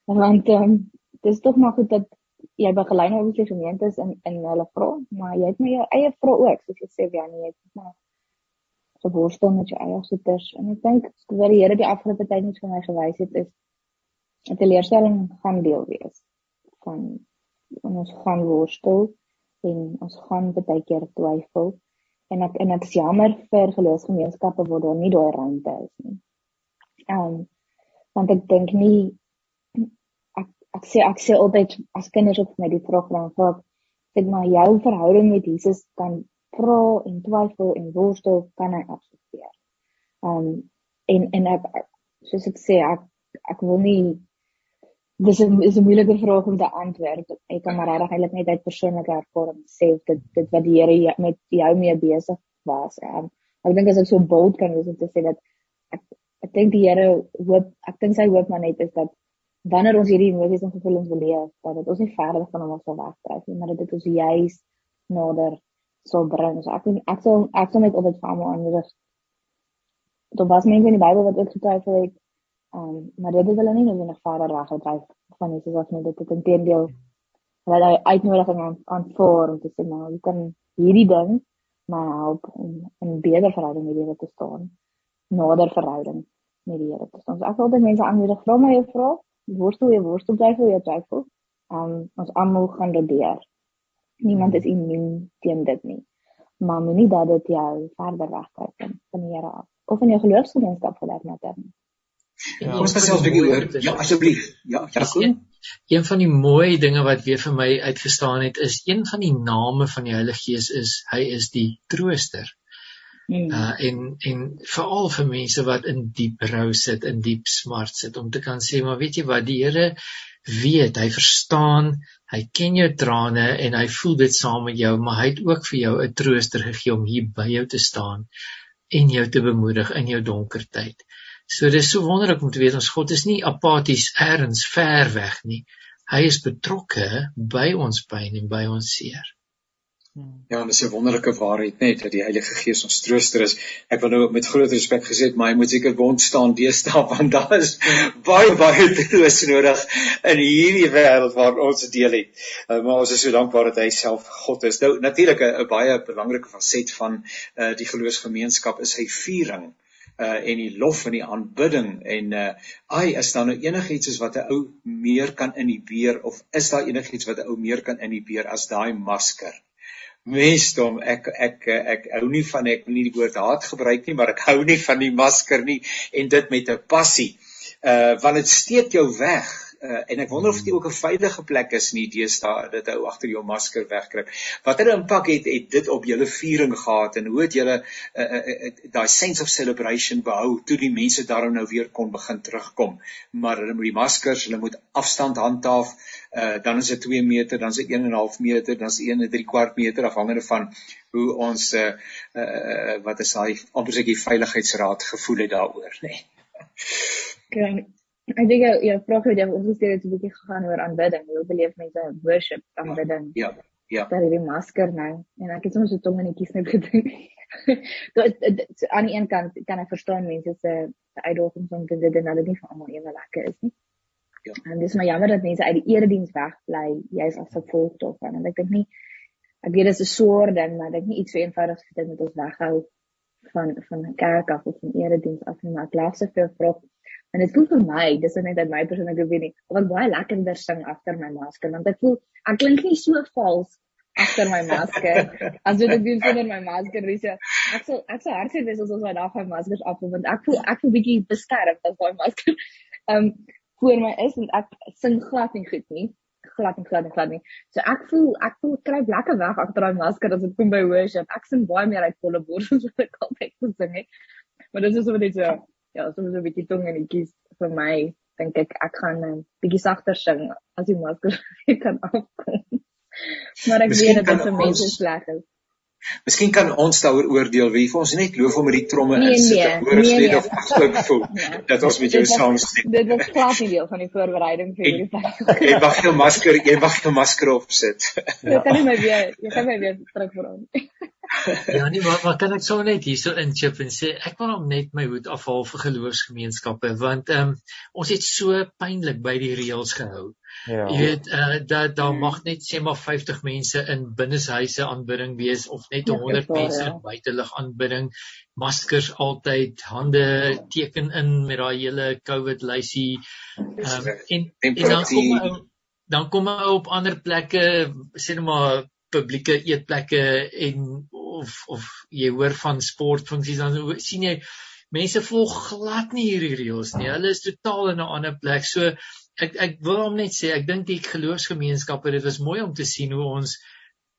want ehm um, dis tog maar goed dat jy begelei nou die gemeentes in in hulle vra, maar jy het my jou eie vra ook, soos jy sê, ja, nee, jy het maar geborstel met jou eie goeders en ek dink wat die Here die afgelope tyd net vir my gewys het is 'n teleurstelling gaan deel wees van ons gaan worstel en ons gaan baie keer twyfel en ek en ek is jammer vir geloofsgemeenskappe waar daar nie daai ruimte is nie. Ehm um, want ek dink nie ek sê ek sê altyd as kinders op my die vraag vra ek maar jou verhouding met Jesus kan vra en twyfel en worstel kan hy aksenteer. Um en en ek soos ek sê ek ek wil nie dis 'n is 'n moeilike vraag om te antwoord. Ek kan maar regtig eintlik net uit persoonlike ervaring sê dit dit wat die Here met jou mee besig was. Um, ek dink as ek so bold kan wees om te sê dat ek ek dink die Here hoop ek dink sy hoop maar net is dat wanneer ons hierdie emosies en gevoelens beleef, dat dit ons nie verder van hom sal wegdryf nie, maar dat dit ons juis nader sal bring. So ek ek sal ek sal net op dit vir almal aanmoedig. Dit was mense in die Bybel wat ook getwyfel het. Ehm um, maar dit het hulle nie noodwendig verder weggedryf van Jesus as net dit intedeel hulle daai uitnodiging aan aanvaar om te sê nou jy kan hierdie ding maar help om 'n beter verhouding met die Here te staan. Nader verhouding met die Here te staan. So ek wil dit mense aanmoedig, vra my jou vrae worstel jy worstel jy twyfel. Um ons almal gaan dit deur. Niemand is immuun teen dit nie. Maar moenie dat dit jou verder wegkry van die Here af of in jou geloofsgemeenskap vir dat matter nie. Ja, ons gesels 'n bietjie oor ja asseblief. Ja, ja, een, een van die mooi dinge wat weer vir my uitgestaan het is een van die name van die Heilige Gees is hy is die trooster. Mm. Uh en en veral vir mense wat in diep rou sit, in diep smart sit om te kan sê maar weet jy wat die Here weet, hy verstaan, hy ken jou trane en hy voel dit saam met jou, maar hy het ook vir jou 'n trooster gegee om hier by jou te staan en jou te bemoedig in jou donker tyd. So dis so wonderlik om te weet ons God is nie apaties ergens ver weg nie. Hy is betrokke by ons pyn en by ons seer. Ja, dit is 'n wonderlike waarheid net dat die Heilige Gees ons trooster is. Ek wil nou met groot respek gesê, maar hy moet seker wond staan deesdae want daar is baie baie troos nodig in hierdie wêreld waar ons deel het. Uh, maar ons is so dankbaar dat hy self God is. Nou natuurlik 'n baie belangrike faset van uh, die geloofsgemeenskap is sy viering uh en die lof en die aanbidding en uh ai is daar nou enigiets is wat 'n ou meer kan inhibeer of is daar enigiets wat 'n ou meer kan inhibeer as daai masker mensdom ek ek ek hou nie van ek nie die woord haat gebruik nie maar ek hou nie van die masker nie en dit met 'n passie uh want dit steek jou weg uh, en ek wonder of dit ook 'n veilige plek is nie deesdae dat hou agter jou masker wegkruip. Watter impak het het dit op julle viering gehad en hoe het julle uh, uh, uh, daai sense of celebration behou toe die mense daarom nou weer kon begin terugkom. Maar hulle moet die maskers, hulle moet afstand handhaaf. Uh, dan is dit 2 meter, dan is dit 1 en 'n half meter, dan is dit 1 en 3 kwart meter afhangende van hoe ons uh, uh, wat is daai amper seker veiligheidsraad gevoel het daaroor, nê. Nee. Ek dink jy jy vra gou jy ons het dit 'n bietjie gegaan oor aanbidding. Hoe beleef mense worship aanbidding? Ja. Ja. Daar is die masker nou en ek het soms so tong in die kies net gedink. Dit aan die een kant kan ek verstaan mense se uitdagings om te dit en hulle nie vir almal ewe lekker is nie. Ja. En dis maar jammer dat mense uit die erediens wegbly, jy's as gevolg daarvan. En ek dink nie ek weet dit is 'n swaar ding, maar ek dink nie iets so eenvoudig as dit met ons weghou van van kerk af of van erediens af nie, maar ek laat se vir vrou En dit voel vir my, dis net uit my persoonlike opinie, ek baie lekkerder sing agter my masker want ek voel ek klink nie so vals agter my masker as wat ek doen sonder my masker. Dis so ek sal ek sal hartseer wees as ons my dag my maskers af want ek voel ek voel bietjie beskermd as daai masker ehm um, voor my is en ek sing glad nie goed nie glad en glad en glad nie. So ek voel ek voel ek kry lekker weg agter daai masker as dit kom by worship. Ek sing baie meer uit volle bors as wat ek altyd gesing het. Maar dit is so net so ja, soms 'n bietjie tong en kies vir my dink ek ek gaan 'n uh, bietjie sagter sing as die masker kan afkom. maar ek Misschien weet dat dit vir mense sleg is. Miskien kan ons daaroor oordeel wie vir ons net loof om met die tromme nee, in sit nee, hoor as nee, net nee. of asook voel nee. dat ons met jou saam stem. Dit was glad nie deel van die voorbereiding vir hierdie tyd. Jy mag jou masker, jy mag jou masker opsit. Jy kan nie meer weer, jy kan nie weer terug vir ons. ja nee, maar wat kan ek sou net hierso inchip en sê ek wil hom net my hoed afhaal vir geloofsgemeenskappe want ehm um, ons het so pynlik by die reëls gehou. Ja. Jy weet uh, dat daar hmm. mag net sê maar 50 mense in binneshuise aanbidding wees of net 100 ja, mense in ja. buitelug aanbidding. Maskers altyd, hande teken in met daai hele COVID lysie. Ehm um, en, en dan kom hy dan kom hy op ander plekke sê net maar publieke eetplekke en of of jy hoor van sportfunksies dan sien jy mense volg glad nie hierdie reëls nie. Hulle is totaal in 'n ander plek. So ek ek wil hom net sê ek dink die geloofsgemeenskappe dit was mooi om te sien hoe ons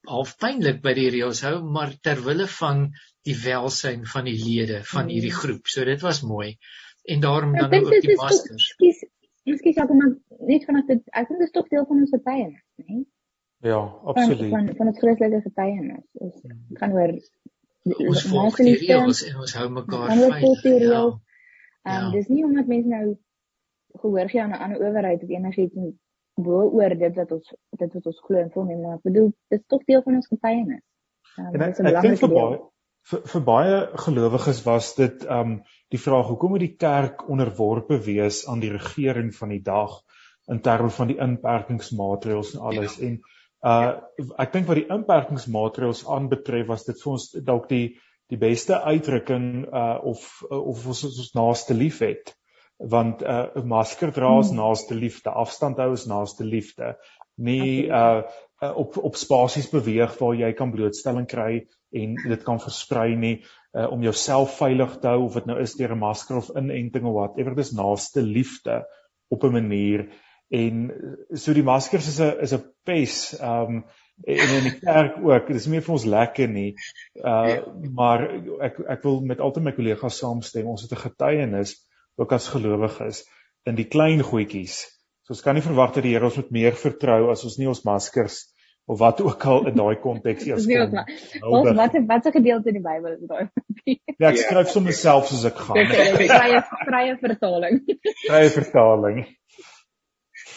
half pynlik by die reëls hou maar ter wille van die welsyn van die lede van hmm. hierdie groep. So dit was mooi. En daarom dan ook die masters. Miskien sê maar net vanaf dit ek dink dit is tog deel van ons getuienis, né? Ja, absoluut. Van van ons Christelike getuienis. Ons hmm. gaan oor ons volg die reëls en ons hou mekaar veilig. Ja. Ehm ja. dis nie omdat mense nou gehoor gee aan 'n ander owerheid of enigiets bo oor dit wat ons dit wat ons glo en voel nie maar ek bedoel dit is tog deel van ons getuienis. Um, en ek, ek dink vir baie vir, vir baie gelowiges was dit um die vraag hoekom moet die kerk onderworpe wees aan die regering van die dag in terme van die inperkingsmaatreëls en alles ja. en uh ek dink wat die inperkingsmaatreëls aanbetref was dit vir ons dalk die die beste uitdrukking uh of of ons ons naaste liefhet want 'n uh, masker dra is hmm. naaste liefde, afstand hou is naaste liefde. Nie uh, uh op op spasies beweeg waar jy kan blootstelling kry en dit kan versprei nie uh, om jouself veilig te hou of dit nou is deur 'n masker of inenting of whatever. Dis naaste liefde op 'n manier. En so die maskers is 'n is 'n pes um en in die kerk ook. Dis nie vir ons lekker nie. Uh maar ek ek wil met al my kollegas saamstem. Ons het 'n getuienis ook as gelowiges in die klein goedjies. So ons kan nie verwag dat die Here ons moet meer vertrou as ons nie ons maskers of wat ook al in daai konteks eers kom. Ons wat wat 'n gedeelte in die Bybel is daai. Ja, ek skryf sommer self soos ek gaan. Vrye vrye vertaling. Vrye vertaling.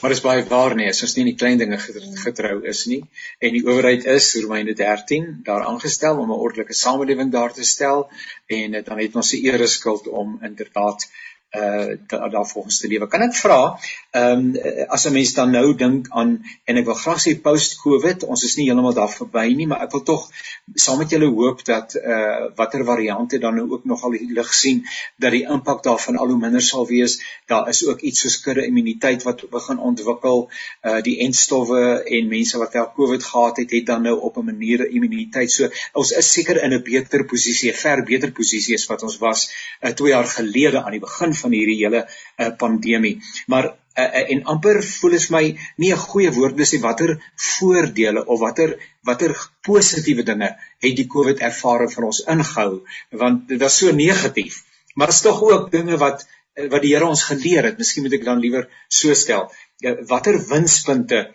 Maar is baie waar nie, as ons nie in die klein dinge getrou is nie en die owerheid is Romeine 13 daar aangestel om 'n ordelike samelewing daar te stel en dan het ons se ere skuld om inderdaad uh daar volgens te lewe. Kan ek vra, ehm um, as 'n mens dan nou dink aan en ek wil graag sê post-COVID, ons is nie heeltemal daar verby nie, maar ek wil tog saam met julle hoop dat uh watter variante dan nou ook nog al die lig sien dat die impak daarvan al hoe minder sal wees. Daar is ook iets soos kudde immuniteit wat begin ontwikkel. Uh die entstowwe en mense wat al COVID gehad het, het dan nou op 'n manier immuniteit. So ons is seker in 'n beter posisie, 'n ver beter posisie as wat ons was uh 2 jaar gelede aan die begin van hierdie hele uh, pandemie. Maar uh, uh, en amper voel vir my nie 'n goeie woord is nie watter voordele of watter watter positiewe dinge het die COVID ervaring vir ons ingehou want dit was so negatief. Maar is tog ook dinge wat wat die Here ons geleer het. Miskien moet ek dan liewer so stel. Ja, watter winspunte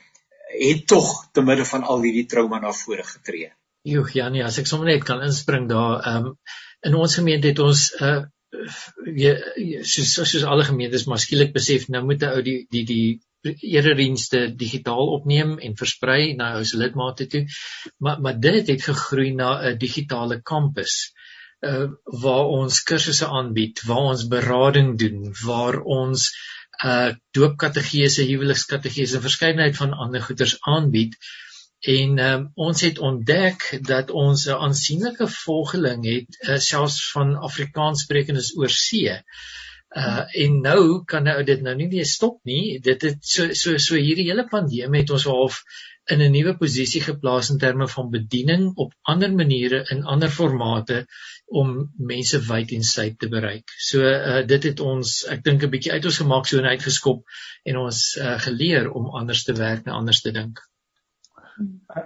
het tog te midde van al hierdie trauma na vore getree? Joh, Janie, as ek sommer net kan inspring daar, ehm um, in ons gemeente het ons 'n uh, jy soos soos alle gemeentes maar skielik besef nou moet 'n ou die die die eredienste digitaal opneem en versprei na ou se lidmate toe. Maar maar dit het gegroei na 'n digitale kampus uh waar ons kursusse aanbied, waar ons berading doen, waar ons uh doopkategese, huwelikskategese, verskeidenheid van ander goeders aanbied En um, ons het ontdek dat ons 'n aansienlike volgeling het uh, selfs van Afrikaanssprekendes oor see. Uh en nou kan nou dit nou nie meer stop nie. Dit het so so so hierdie hele pandemie het ons half in 'n nuwe posisie geplaas in terme van bediening op ander maniere in ander formate om mense wyd en suid te bereik. So uh dit het ons ek dink 'n bietjie uit ons gemaak so en uitgeskop en ons uh geleer om anders te werk en anders te dink.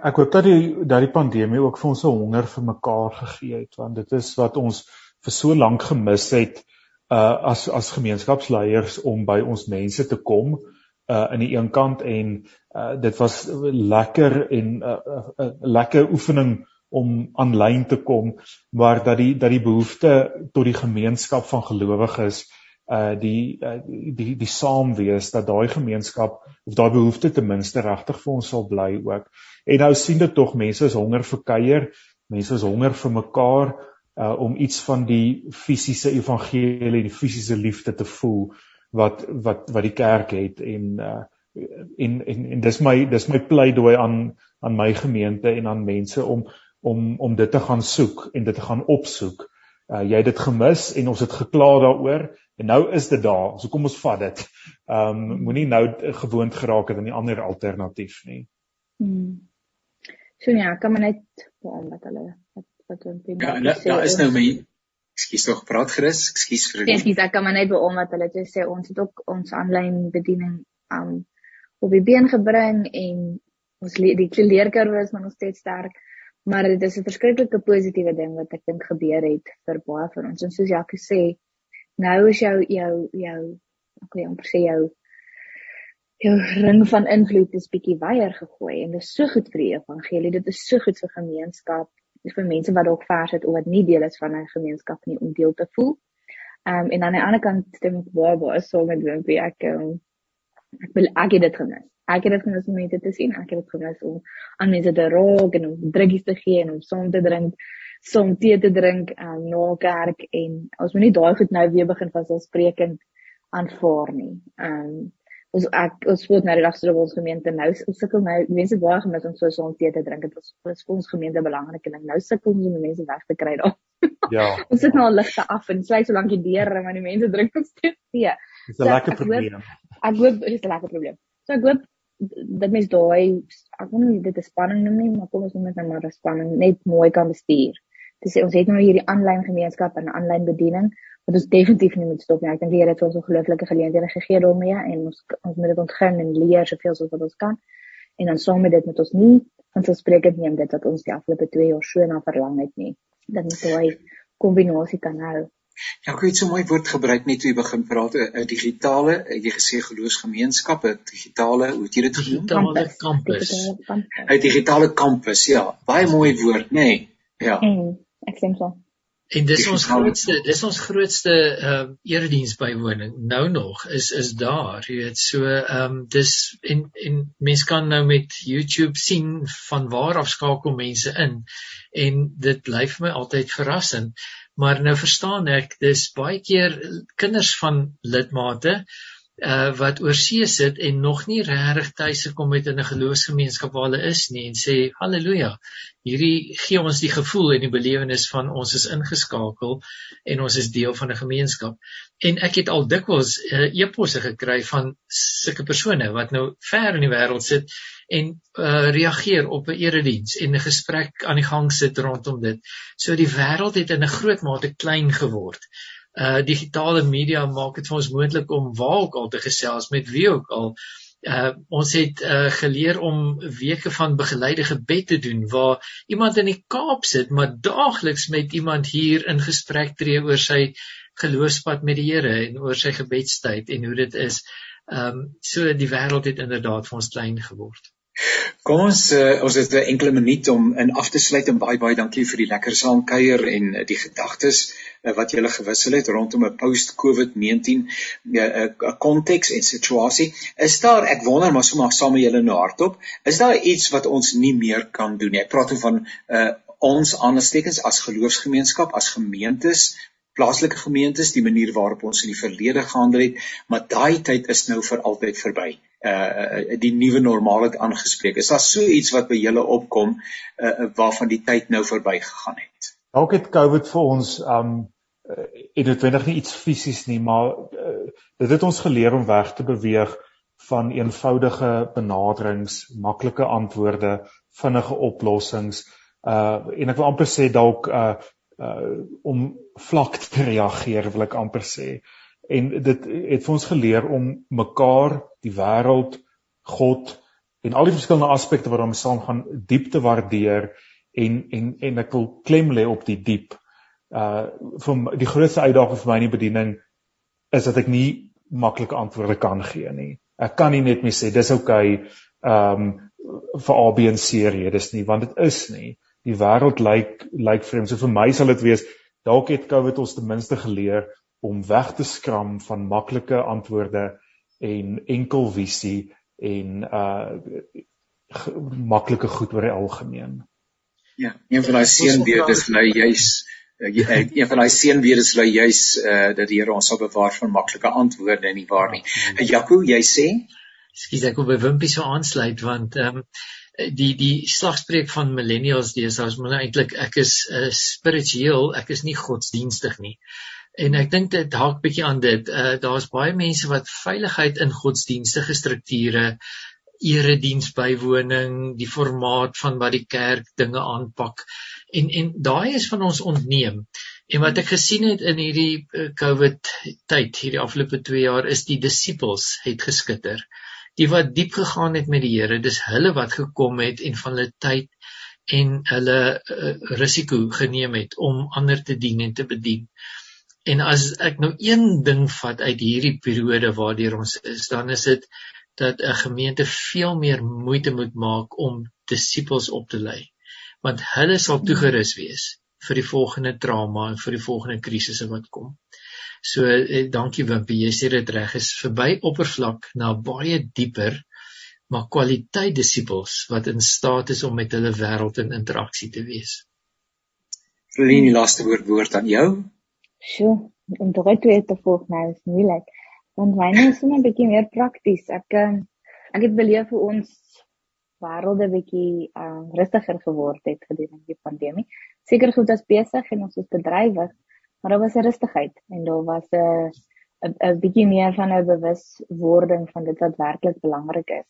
Ek hoop dat die dat die pandemie ook vir ons 'n honger vir mekaar gegee het want dit is wat ons vir so lank gemis het uh as as gemeenskapsleiers om by ons mense te kom uh aan die een kant en uh dit was lekker en 'n uh, uh, uh, lekker oefening om aanlyn te kom maar dat die dat die behoefte tot die gemeenskap van gelowiges uh die uh, die die saam wees dat daai gemeenskap of daai behoefte ten minste regtig vir ons sal bly ook. En nou sien dit tog mense is honger vir kuier, mense is honger vir mekaar uh om iets van die fisiese evangelie, die fisiese liefde te voel wat wat wat die kerk het en uh en en en dis my dis my pleidooi aan aan my gemeente en aan mense om om om dit te gaan soek en dit te gaan opsoek. Uh jy het dit gemis en ons het gekla daaroor en nou is dit daar. So kom ons vat dit. Um moenie nou gewoond geraak het aan die ander alternatief nie. Hmm. So ja, kan maar net waarom wat hulle wat wat hulle. Ja, nou, daar is nou my Ekskuus tog praat gerus. Ekskuus vir die Ekskuus, ek kan maar net be omdat hulle net sê ons het ook ons aanlyn bediening um op die been gebring en ons le die leerkurwe is maar nog steeds sterk. Maar dit is 'n verskriklike positiewe ding wat ek dink gebeur het vir baie van ons. En soos Jacques sê, nou is jou jou jou ek wil amper sê jou jou ring van invloed is bietjie wyer gegooi en dit is so goed vir die evangelie. Dit is so goed vir gemeenskap vir mense wat dalk vers het of wat nie deel is van 'n gemeenskap nie om deel te voel. Ehm um, en aan die ander kant stem ek baie baie so met Wimpy ek um, ek wil ek het dit gemis. Ek het dit gemis om mense te sien. Ek het dit gemis om aan mense te raak en om druggies te gee en om saam te drink, saam tee te drink um, na kerk en ons moet nie daai goed nou weer begin van selfsprekend aanvaar nie. Um, ons ek ons voel nou die dag so op ons gemeente nou ons sukkel nou mense baie gemis om so so tee te drink. Dit was vir ons gemeente belangrik en nou sukkel ons om die mense weg te kry daar. Ja. Ons sit nou al ligte af en sluit so lank die deure maar die mense drink steeds tee dis 'n so, lekker probleem. ek hoop dit is 'n lekker probleem. So ek hoop dat mens daai ek wil nie dit 'n spanning noem nie maar kom ons noem dit nou maar 'n spanning net mooi kan bestuur dis ons het nou hierdie aanlyn gemeenskap en aanlyn bediening wat ons definitief nie moet stop nie. Ek dink die Here het ons ongelooflike geleenthede gegee daarmee en ons ons moet dit ontgin en leer soveel soos wat ons kan. En dan saam met dit moet ons nie van so spreek neem dit dat ons die afgelope 2 jaar so na verlang het nie. Dat ons daai kombinasie kan hou. Ja, ek het so mooi woord gebruik net toe jy begin praat 'n digitale, jy gesê geloofsgemeenskappe, digitale, hoe het jy dit genoem? Digitale kampus. 'n Digitale kampus, ja. Baie mooi woord, nê? Nee. Ja. Ek sê so. En dis ons grootste dis ons grootste ehm uh, erediens bywoning nou nog is is daar jy weet. So ehm um, dis en en mense kan nou met YouTube sien van waar af skakel mense in. En dit bly vir my altyd verrassend. Maar nou verstaan ek dis baie keer kinders van lidmate uh wat oor see sit en nog nie regtig tuis gekom het in 'n geloofsgemeenskap waar hulle is nie en sê haleluja. Hierdie gee ons die gevoel en die belewenis van ons is ingeskakel en ons is deel van 'n gemeenskap. En ek het al dikwels uh, e-posse gekry van sulke persone wat nou ver in die wêreld sit en uh reageer op 'n erediens en 'n gesprek aan die gang sit rondom dit. So die wêreld het in 'n groot mate klein geword uh digitale media maak dit vir ons moontlik om waar ook al te gesels met wie ook al. Uh ons het uh geleer om weke van begeleide gebed te doen waar iemand in die Kaap sit maar daagliks met iemand hier in gesprek tree oor sy geloofspad met die Here en oor sy gebedstyd en hoe dit is. Um so die wêreld het inderdaad vir ons klein geword. Kom ons uh, ons het 'n enkele minuut om in af te sluit en baie baie dankie vir die lekker saamkuier en uh, die gedagtes uh, wat julle gewissel het rondom 'n post-COVID-19 'n konteks en situasie. Is daar ek wonder maar sommer saam met julle nou hardop, is daar iets wat ons nie meer kan doen nie? Ek praat van uh, ons aanstekens as geloofsgemeenskap, as gemeentes, plaaslike gemeentes, die manier waarop ons in die verlede gehandel het, maar daai tyd is nou vir altyd verby uh die nuwe normaal het aangespreek. Is daar so iets wat by julle opkom uh waarvan die tyd nou verbygegaan het? Dalk het COVID vir ons um en dit wendig nie iets fisies nie, maar uh, dit het ons geleer om weg te beweeg van eenvoudige benaderings, maklike antwoorde, vinnige oplossings uh en ek wil amper sê dalk uh uh om vlak te reageer wil ek amper sê. Uh en dit het vir ons geleer om mekaar, die wêreld, God en al die verskillende aspekte wat daarmee saamgaan diep te waardeer en en en ek wil klem lê op die diep. Uh vir die grootste uitdaging vir my in die bediening is dat ek nie maklike antwoorde kan gee nie. Ek kan nie net mee sê dis oukei okay, ehm um, vir A B en C redes nie want dit is nie. Die wêreld lyk lyk vreemd. So vir my sal dit wees dalk het COVID ons ten minste geleer om weg te skram van maklike antwoorde en enkel visie en uh maklike goed oor die algemeen. Ja, een van daai seënbeerde is nou juis uh, een van daai seënbeerde is nou juis uh dat die Here ons sal bewaar van maklike antwoorde en nie waar nie. Uh, Jaco, jy sê? Ekskuus ek wil by Wimpie so aansluit want ehm um, die die slagspreuk van millennials deesdae is maar eintlik ek is uh, spiritueel, ek is nie godsdienstig nie. En ek dink dit haak bietjie aan dit. Uh daar's baie mense wat veiligheid in godsdienstige strukture erediens bywoning, die formaat van wat die kerk dinge aanpak en en daai is van ons ontneem. En wat ek gesien het in hierdie eh, COVID tyd, hierdie afgelope 2 jaar is die disippels het geskitter. Die wat diep gegaan het met die Here, dis hulle wat gekom het en van hulle tyd en hulle uh, risiko geneem het om ander te dien en te bedien. En as ek nou een ding vat uit hierdie periode waardeur ons is, dan is dit dat 'n gemeente veel meer moeite moet maak om disippels op te lei want hulle sal toegerus wees vir die volgende trauma en vir die volgende krisisse wat kom. So eh, dankie Wimpie, jy sê dit reg is verby oppervlak na baie dieper maar kwaliteit disippels wat in staat is om met hulle wêreld in interaksie te wees. Verleen die laaste woord woord aan jou. Sjoe, om dit weer te volg nou is moeilik want myne is net 'n bietjie meer prakties. Ek ehm, ek het beleef hoe ons wêrelde bietjie uh, rustiger geword het gedurende die pandemie. Seker goed as besig en ons is bedrywig, maar daar was 'n rustigheid en daar was 'n 'n bietjie meer van 'n bewuswording van dit wat werklik belangrik is.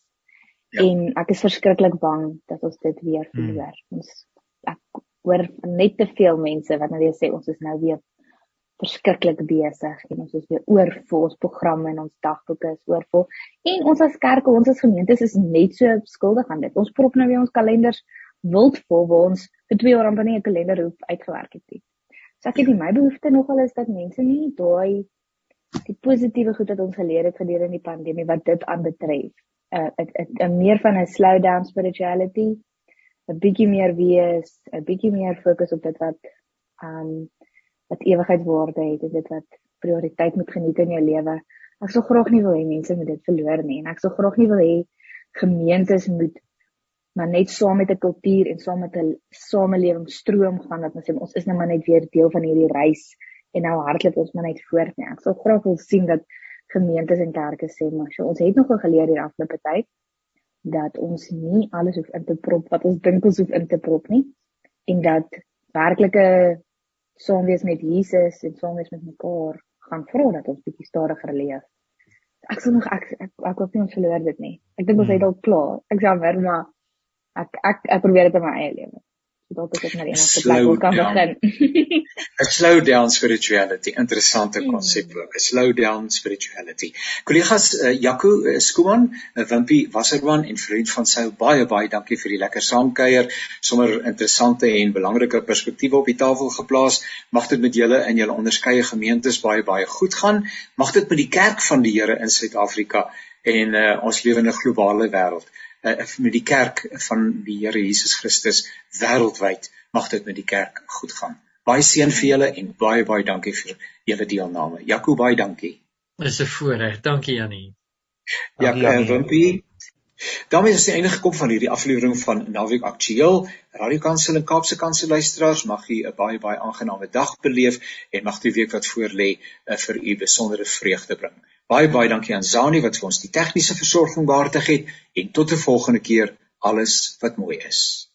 Ja. En ek is verskriklik bang dat ons dit weer hmm. verloor. Hmm. Ons ek hoor net te veel mense wat nou weer sê ons is nou weer verskriklik besig en ons is weer oorvol ons programme en ons dagboeke is oorvol en ons as kerke ons as gemeentes is net so skuldig aan dit ons prop nou weer ons kalenders wild vol waar ons vir 2 jaar amper nie 'n kalender hoef uitgewerk het nie so ek het nie my behoefte nogal is dat mense nie daai die positiewe goed wat ons geleer het gedurende die pandemie wat dit aanbetref 'n uh, 'n meer van 'n slow down spirituality 'n bietjie meer wees 'n bietjie meer fokus op dit wat um wat ewigheidswaarde het dit wat prioriteit moet geniet in jou lewe. Ek sou graag nie wil hê mense moet dit verloor nie en ek sou graag nie wil hê gemeentes moet maar net saam met 'n kultuur en saam met 'n samelewing stroom gaan dat ons sê ons is nou maar net weer deel van hierdie reis en nou hardloop ons maar net voort nie. Ek sou graag wil sien dat gemeentes en kerke sê maar so ons het nogal geleer hier afgelope tyd dat ons nie alles hoef in te prop wat ons dink ons hoef in te prop nie en dat werklike saam wees met Jesus en saam wees met mekaar gaan vra dat ons bietjie stadiger leef. Ek sê nog ek ek, ek hoop nie ons verloor dit nie. Ek dink ons hmm. het al klaar. Ek maar maar ek ek ek probeer dit in my eie lewe dalk ek na die enigste plek wil kan begin. 'n Slow down spirituality, interessante hmm. konsep ook. 'n Slow down spirituality. Kollegas uh, Jaco uh, Skuman, uh, Wimpie Wasserman en vriend van sy baie baie dankie vir die lekker saamkuier, sommer interessante en belangrike perspektiewe op die tafel geplaas. Mag dit met julle in julle onderskeie gemeentes baie baie goed gaan. Mag dit met die kerk van die Here in Suid-Afrika en uh, ons lewende globale wêreld uh, met die kerk van die Here Jesus Christus wêreldwyd mag dit met die kerk goed gaan. Baie seën vir julle en baie baie dankie vir julle deelname. Jakob baie dankie. Dis 'n voorreg. Dankie Jannie. Ja, Wimpie. daarmee is die einde gekom van hierdie aflewering van Naweek Aktueel. Radio Kansel en Kaapse Kansel luisteraars, mag u 'n baie baie aangename dag beleef en mag die week wat voorlê vir u besondere vreugde bring. Baie baie dankie aan Zani wat vir ons die tegniese versorging behartig het en tot 'n volgende keer alles wat mooi is.